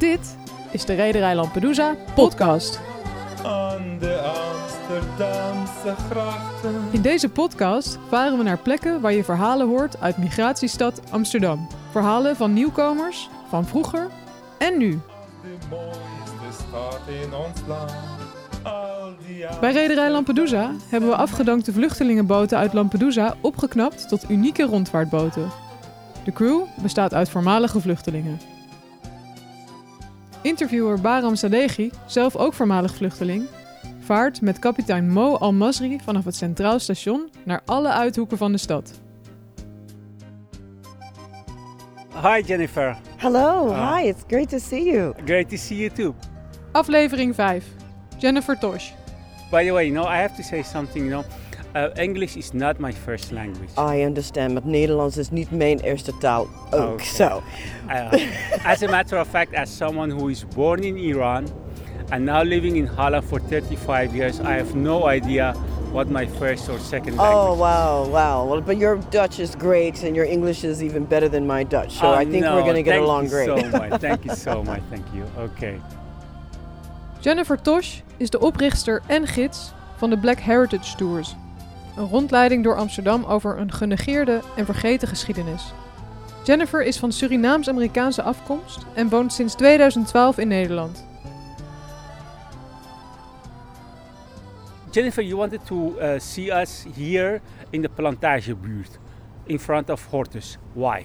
Dit is de Rederij Lampedusa podcast. Aan de Amsterdamse grachten. In deze podcast varen we naar plekken waar je verhalen hoort uit migratiestad Amsterdam. Verhalen van nieuwkomers, van vroeger en nu. De mooiste stad in ons land. Bij Rederij Lampedusa hebben we afgedankte vluchtelingenboten uit Lampedusa opgeknapt tot unieke rondvaartboten. De crew bestaat uit voormalige vluchtelingen. Interviewer Baram Sadeghi, zelf ook voormalig vluchteling, vaart met kapitein Mo Al-Masri vanaf het Centraal Station naar alle uithoeken van de stad. Hi, Jennifer. Hello, Ah. hi, it's great to see you. Great to see you too. Aflevering 5. Jennifer Tosh. By the way, you know, I have to say something. You know, uh, English is not my first language. I understand, maar Nederlands is niet mijn eerste taal ook. Oké. So, Uh, as a matter of fact, as someone who is born in Iran and now living in Holland for 35 years, I have no idea what my first or second language. oh wow, wow. Well, but your Dutch is great, and your English is even better than my Dutch. So Oh, I think no, we're going to get along great. thank along you great. So much. Thank you so much. Thank you. Okay. Jennifer Tosch is de oprichter en gids van de Black Heritage Tours. Een rondleiding door Amsterdam over een genegeerde en vergeten geschiedenis. Jennifer is van Surinaams-Amerikaanse afkomst en woont sinds 2012 in Nederland. Jennifer, you wanted to uh, see us here in the Plantagebuurt, in front of Hortus. Why?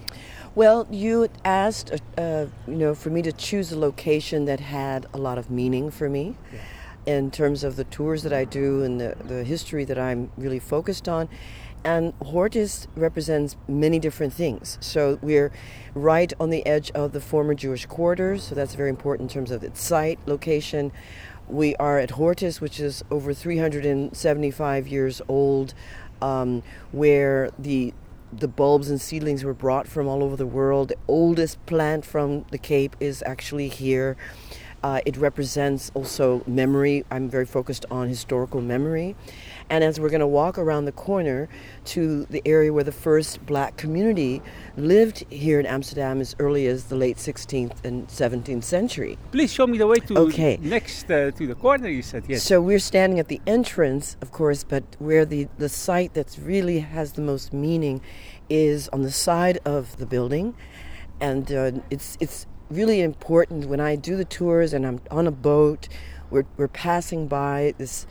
Well, you asked, uh, uh, you know, for me to choose a location that had a lot of meaning for me, in terms of the tours that I do and the, the history that I'm really focused on. And Hortus represents many different things. So we're right on the edge of the former Jewish quarters, so that's very important in terms of its site, location. We are at Hortus, which is over 375 years old, um, where the the bulbs and seedlings were brought from all over the world. The oldest plant from the Cape is actually here. Uh, it represents also memory. I'm very focused on historical memory. And as we're going to walk around the corner to the area where the first black community lived here in Amsterdam as early as the late 16th and 17th century. Please show me the way to Okay. next uh, to the corner. You said yes. So we're standing at the entrance, of course, but where the, the site that really has the most meaning is on the side of the building. And uh, it's, it's really important when I do the tours and I'm on a boat, we're, we're passing by this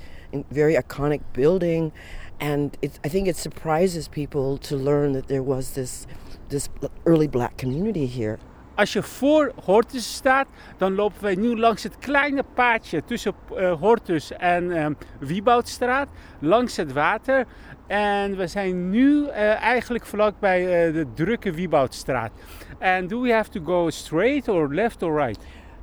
very iconic building. And it, I think it surprises people to learn that there was this, this early black community here. Als je voor Hortus staat, dan lopen wij nu langs het kleine paadje tussen eh, Hortus en ehm Wibautstraat, langs het water. En we zijn nu eh, eigenlijk vlakbij eh, de drukke Wibautstraat. And do we have to go straight or left or right?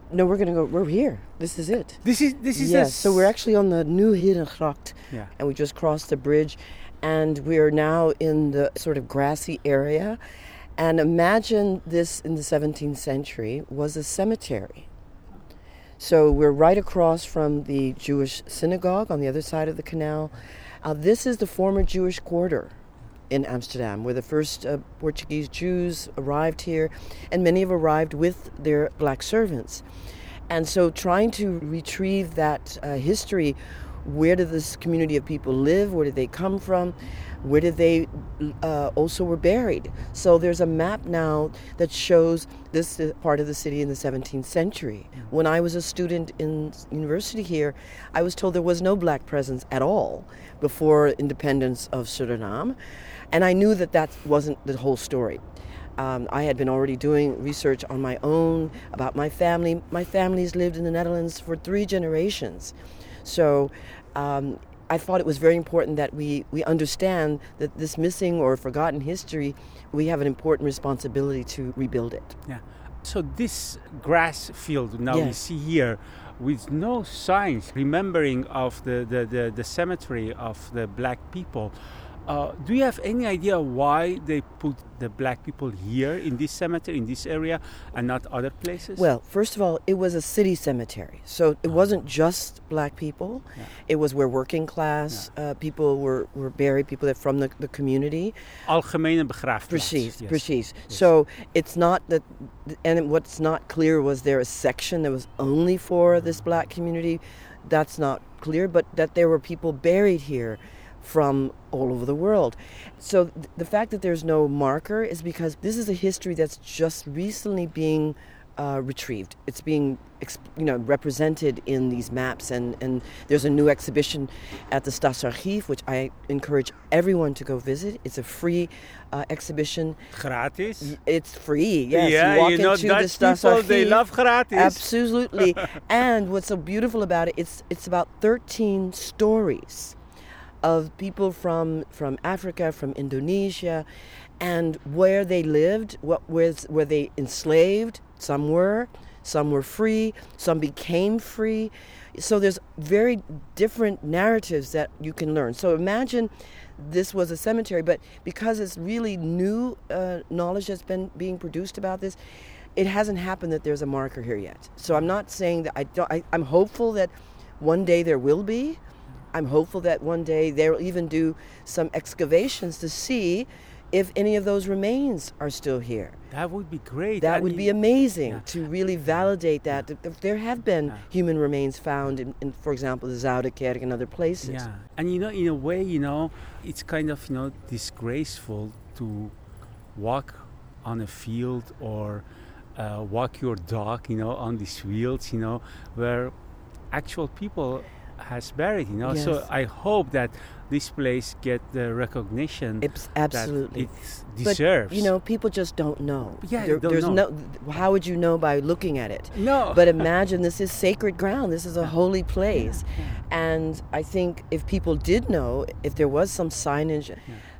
No, we're going to go, we're here. This is it. This is this is yes, so we're actually on the New Herengracht, Yeah. and we just crossed the bridge, and we are now in the sort of grassy area. And imagine this in the 17th century was a cemetery. So we're right across from the Jewish synagogue on the other side of the canal. Uh, this is the former Jewish quarter in Amsterdam, where the first uh, Portuguese Jews arrived here, and many have arrived with their black servants. And so, trying to retrieve that uh, history where did this community of people live? Where did they come from? Where did they uh, also were buried? So there's a map now that shows this part of the city in the 17th century. When I was a student in university here, I was told there was no black presence at all before independence of Suriname, and I knew that that wasn't the whole story. Um, I had been already doing research on my own about my family. My family's lived in the Netherlands for three generations. So um, I thought it was very important that we, we understand that this missing or forgotten history, we have an important responsibility to rebuild it. Yeah. So this grass field now we see here with no signs remembering of the, the, the, the cemetery of the black people. Uh, do you have any idea why they put the black people here in this cemetery, in this area, and not other places? Well, first of all, it was a city cemetery, so it wasn't just black people. Yeah. It was where working class uh, people were, were buried, people that from the, the community. algemene begraafplaats. Precies, yes. precies. Yes. So it's not that, and what's not clear was there a section that was only for this black community. That's not clear, but that there were people buried here from all over the world. So th- the fact that there's no marker is because this is a history that's just recently being uh, retrieved. It's being, you know, represented in these maps, and, and there's a new exhibition at the Stadsarchief, which I encourage everyone to go visit. It's a free uh, exhibition. Gratis. It's free. Yes, yeah, you walk you know into Dutch the people, they love gratis. Absolutely. and what's so beautiful about it, it's it's about 13 stories of people from from Africa, from Indonesia, and where they lived, what was were they enslaved? Some were, some were free, some became free. So there's very different narratives that you can learn. So imagine this was a cemetery, but because it's really new uh, knowledge that's been being produced about this, it hasn't happened that there's a marker here yet. So I'm not saying that I don't. I, I'm hopeful that one day there will be. I'm hopeful that one day they'll even do some excavations to see if any of those remains are still here. That would be great. That And would be amazing yeah. to really validate that. if There have been Yeah. human remains found in, in for example, the Zuiderkerk and other places. Yeah, and you know, in a way, you know, it's kind of you know disgraceful to walk on a field or uh, walk your dog, you know, on these fields, you know, where actual people has buried, you know. So I hope that this place get the recognition It's absolutely. it But, deserves. you know, people just don't know. Yeah, There- don't there's know. no. How would you know by looking at it? no, But imagine this is sacred ground. This is a holy place. And I think if people did know, if there was some signage,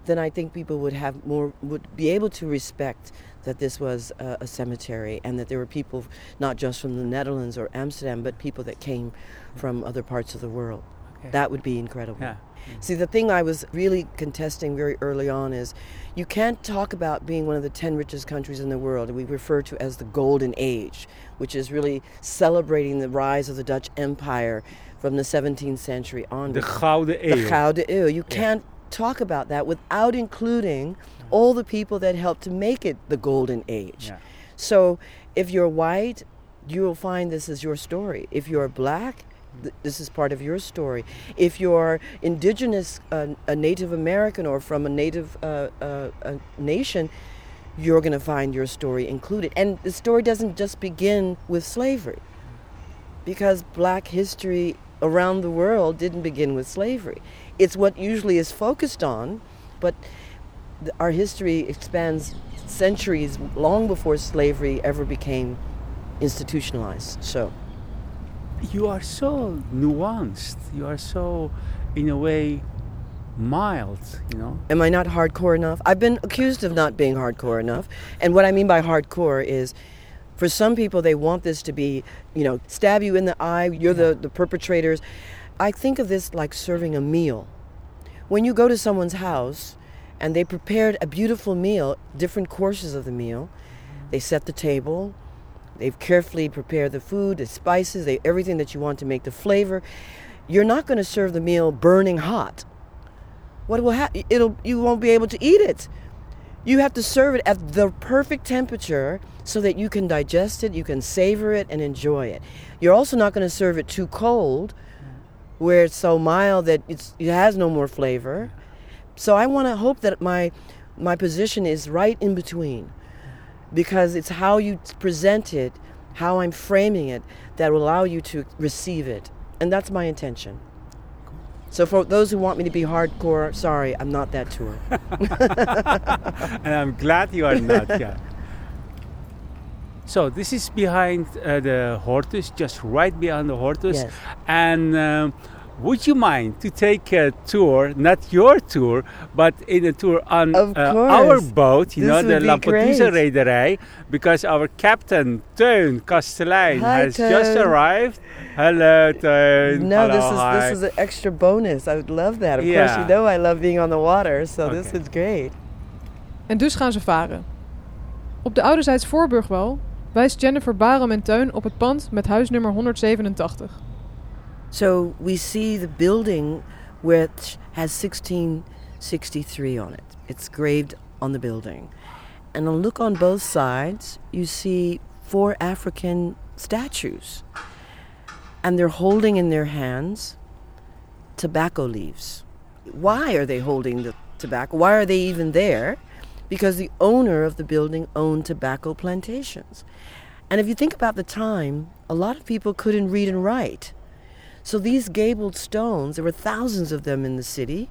then I think people would have more, would be able to respect that this was a, a cemetery and that there were people not just from the Netherlands or Amsterdam, but people that came from other parts of the world. Okay. That would be incredible. yeah, mm. See, the thing I was really contesting very early on is you can't talk about being one of the 10 richest countries in the world, and we refer to as the Golden Age, which is really celebrating the rise of the Dutch Empire from the 17th century the onward. Gouden The Gouden Eeuw. You can't talk about that without including all the people that helped to make it the Golden Age. Yeah. So if you're white, you will find this is your story. If you're black, th- this is part of your story. If you're indigenous, uh, a Native American, or from a Native uh, uh, uh, nation, you're going to find your story included. And the story doesn't just begin with slavery, because black history around the world didn't begin with slavery. It's what usually is focused on, but our history expands centuries long before slavery ever became institutionalized. So, you are so nuanced. You are so, in a way, mild. You know. am I not hardcore enough? I've been accused of not being hardcore enough. And what I mean by hardcore is for some people, they want this to be, you know, stab you in the eye, you're the, the perpetrators. I think of this like serving a meal. When you go to someone's house and they prepared a beautiful meal, different courses of the meal, they set the table, they've carefully prepared the food, the spices, they, everything that you want to make the flavor. You're not going to serve the meal burning hot. What will happen? It'll you won't be able to eat it. You have to serve it at the perfect temperature so that you can digest it, you can savor it, and enjoy it. You're also not going to serve it too cold, where it's so mild that it's, it has no more flavor. So I want to hope that my my position is right in between, because it's how you present it, how I'm framing it, that will allow you to receive it, and that's my intention. So for those who want me to be hardcore, sorry, I'm not that tour. and I'm glad you are not. yeah. So this is behind uh, the Hortus, just right behind the Hortus, Yes. and um, would you mind to take a tour, not your tour, but in a tour on uh, our boat, you This know, the Lampedusa. Rederij, because our captain, Teun Kastelein, Hi, has just arrived. Hello, Teun. No, Hello, this is hi. this is an extra bonus. I would love that. Of course, you know I love being on the water, so this is great. En dus gaan ze varen. Op de Oudezijds Voorburgwal wijst Jennifer Barham en Teun op het pand met huisnummer 187. So we see the building which has 1663 on it. It's graved on the building. And a look on both sides, you see four African statues. And they're holding in their hands tobacco leaves. Why are they holding the tobacco? Why are they even there? Because the owner of the building owned tobacco plantations. And if you think about the time, a lot of people couldn't read and write. So these gabled stones, there were thousands of them in the city,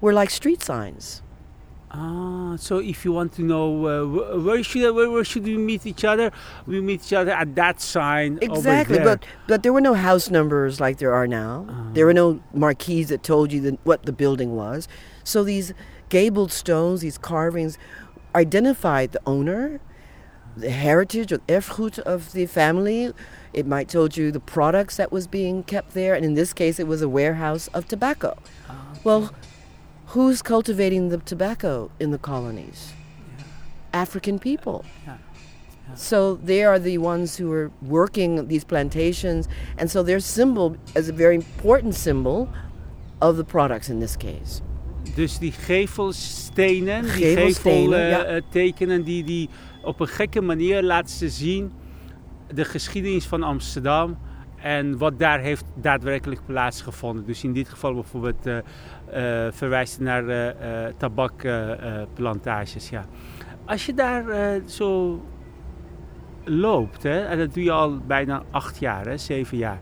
were like street signs. Ah, so if you want to know uh, where should where, where should we meet each other, we meet each other at that sign Exactly, over there. but but there were no house numbers like there are now. There were no marquees that told you the, what the building was. So these gabled stones, these carvings, identified the owner, the heritage or erfgoed of the family. It might told you the products that was being kept there, and in this case, it was a warehouse of tobacco. Ah, well, who's cultivating the tobacco in the colonies? African people. Yeah. So they are the ones who are working these plantations, and so their symbol is a very important symbol of the products in this case. Dus die gevelstenen, die Gevelstenen, ja. geveltekenen, die, die op een gekke manier laten ze zien de geschiedenis van Amsterdam en wat daar heeft daadwerkelijk plaatsgevonden. Dus in dit geval bijvoorbeeld eh eh, verwijst het naar eh, eh, tabakplantages. ja. Als je daar eh, zo loopt, hè, en dat doe je al bijna acht jaar, hè, zeven jaar.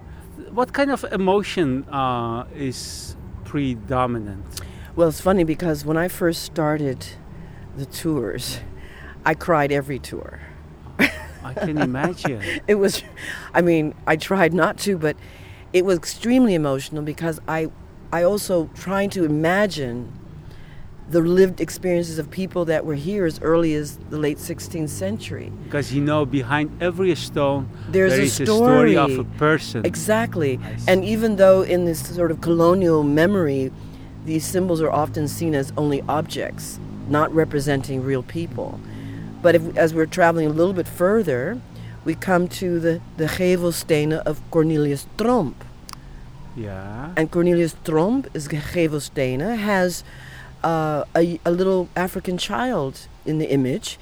What kind of emotion uh, is predominant? Well, it's funny because when I first started the tours, I cried every tour. I can imagine. It was, I mean, I tried not to, but it was extremely emotional because I, I also trying to imagine the lived experiences of people that were here as early as the late 16th century. Because you know, behind every stone, There's there a is a story of a person. Exactly. And even though in this sort of colonial memory, these symbols are often seen as only objects, not representing real people. But if, as we're traveling a little bit further, we come to the, the Gevelstenen of Cornelius Tromp. Yeah. And Cornelius Tromp is Gevelstenen has uh, a, a little African child in the image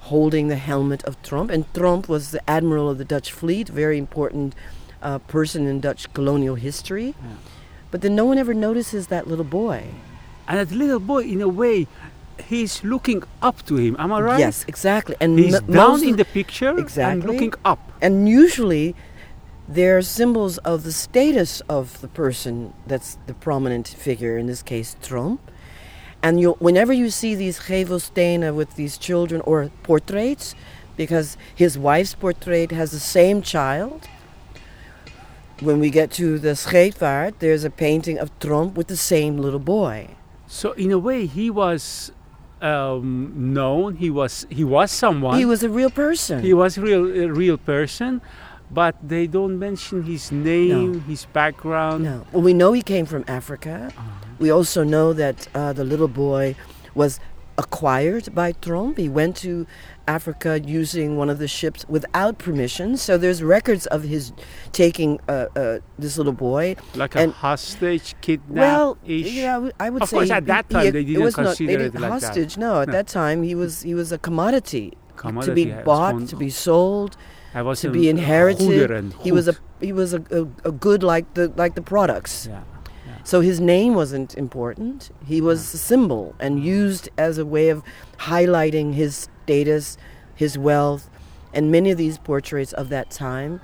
holding the helmet of Tromp. And Tromp was the admiral of the Dutch fleet, very important uh, person in Dutch colonial history. Yeah. But then no one ever notices that little boy. And that little boy, in a way, he's looking up to him. Am I right? Yes, exactly. And He's m- down in the picture exactly. and looking up. and usually they're symbols of the status of the person that's the prominent figure, in this case Tromp. And you, whenever you see these Gevelstenen with these children or portraits, because his wife's portrait has the same child, when we get to the Scheepvaart, there's a painting of Tromp with the same little boy. So in a way, he was um, known. He was he was someone. He was a real person. He was real a real person, but they don't mention his name, his background. No. Well, we know he came from Africa. We also know that uh, the little boy was acquired by Tromp. He went to Africa using one of the ships without permission. So there's records of his taking uh, uh, this little boy. Like And- a hostage, kidnap Well, yeah, I would- Of say course, at that time, he- they didn't was not- consider they didn't like that. hostage. No, at No. that time he was he was a commodity, to be hij was bought, to be sold, was to be inherited. He was a he was a, a, a good like the like the products. Ja. So his name wasn't important. He was a symbol and used as a way of highlighting his status, his wealth, and many of these portraits of that time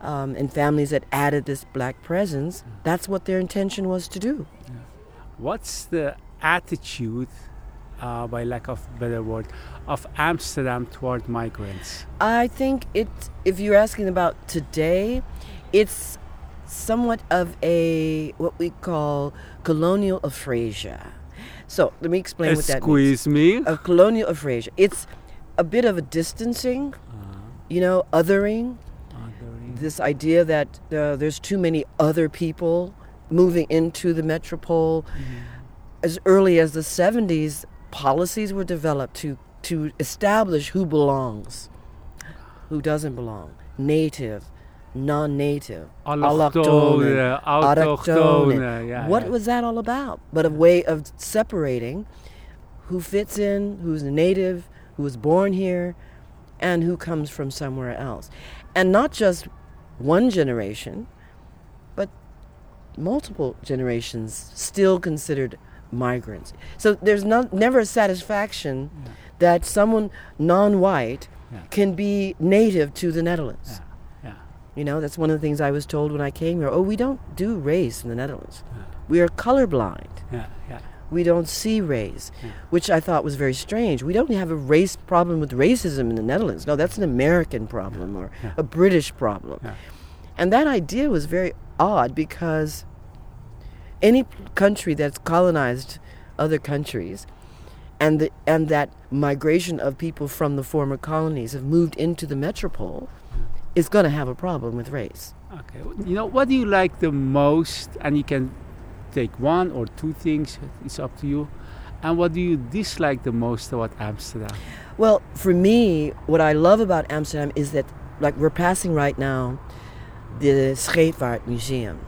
um, and families that added this black presence, that's what their intention was to do. What's the attitude, uh, by lack of better word, of Amsterdam toward migrants? I think it, if you're asking about today, it's somewhat of a what we call colonial aphasia. So let me explain what that means. Excuse me. Of colonial aphasia, it's a bit of a distancing, you know, othering. This idea that uh, there's too many other people moving into the metropole. As early as the 70s, policies were developed to to establish who belongs, who doesn't belong, native, non-native, Allochtone, autochtone. Ja, what ja. was that all about? But a way of separating who fits in, who's a native, who was born here, and who comes from somewhere else. And not just one generation, but multiple generations still considered migrants. So there's not, never a satisfaction that someone non-white Yeah. can be native to the Netherlands. You know, that's one of the things I was told when I came here. Oh, we don't do race in the Netherlands. We are colorblind. Ja, ja. We don't see race, Yeah. which I thought was very strange. We don't have a race problem with racism in the Netherlands. No, that's an American problem or Yeah. a British problem. Yeah. And that idea was very odd because any country that's colonized other countries and the, and that migration of people from the former colonies have moved into the metropole is going to have a problem with race. Okay. You know, what do you like the most? And you can take one or two things. It's up to you. And what do you dislike the most about Amsterdam? Well, for me, what I love about Amsterdam is that, like, we're passing right now the Scheepvaart Museum.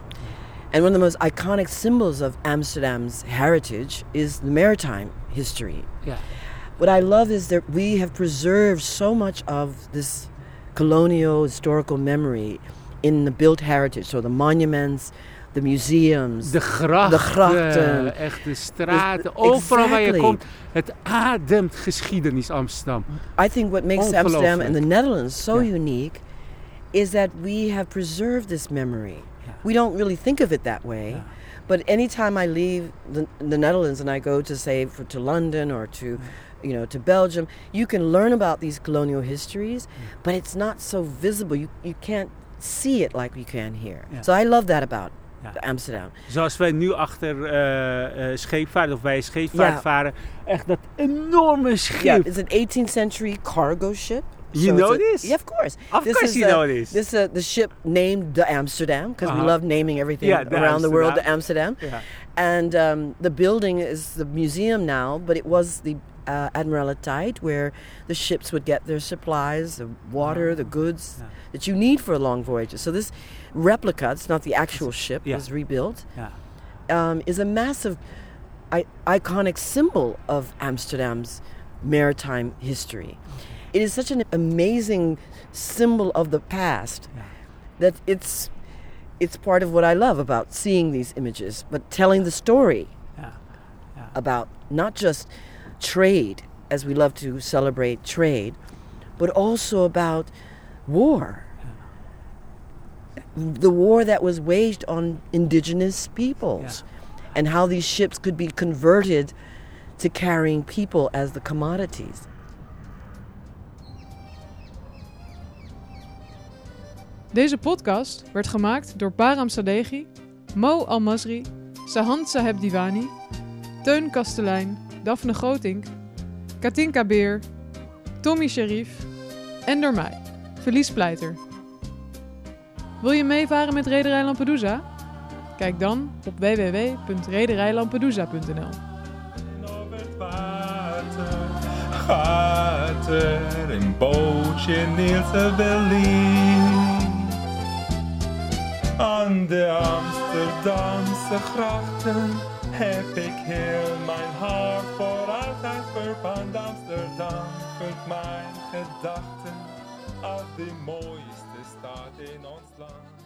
And one of the most iconic symbols of Amsterdam's heritage is the maritime history. Yeah. What I love is that we have preserved so much of this colonial historical memory in the built heritage. So the monuments, the museums. De grachten, grachten. Eh, echt de straten, Dus- overal waar je exactly. komt. Het ademt geschiedenis Amsterdam. I think what makes Amsterdam and the Netherlands so Yeah. unique is that we have preserved this memory. Yeah. We don't really think of it that way. Yeah. But anytime I leave the, the Netherlands and I go to say for, to London or to you know to Belgium, you can learn about these colonial histories, but it's not so visible. You you can't see it like you can here. Yeah. So I love that about Ja. Amsterdam. Zoals wij nu achter eh, eh, scheepvaart, of bij scheepvaart Ja. varen. Echt dat enorme schip. Yeah, it's an 18th century cargo ship. You it's know a- this? Yeah, of course. Of This course is, you uh, know this. This uh, the ship named the Amsterdam because Uh-huh. we love naming everything Yeah, the around the world the Amsterdam. Amsterdam. Ja. And um, the building is the museum now, but it was the uh, where the ships would get their supplies, the water, the goods Yeah. that you need for a long voyages. So this replica, it's not the actual ship, Yeah. was rebuilt, um, is a massive, I- iconic symbol of Amsterdam's maritime history. It is such an amazing symbol of the past Ja. that it's it's part of what I love about seeing these images, but telling the story Ja. about not just trade, as we love to celebrate trade, but also about war. The war that was waged on indigenous peoples, and how these ships could be converted to carrying people as the commodities. Deze podcast werd gemaakt door Baram Sadeghi, Mo Almasri, Sahand Saheb Divani, Teun Kastelein, Daphne Grotink, Katinka Beer, Tommy Sharif en door mij, Felice Pleiter. Wil je meevaren met Rederij Lampedusa? Kijk dan op www.rederijlampedusa.nl. Gaat er een bootje neer te. Aan de Amsterdamse grachten heb ik heel mijn hart voor altijd verpand. Amsterdam vult mijn gedachten als de mooiste stad in ons land.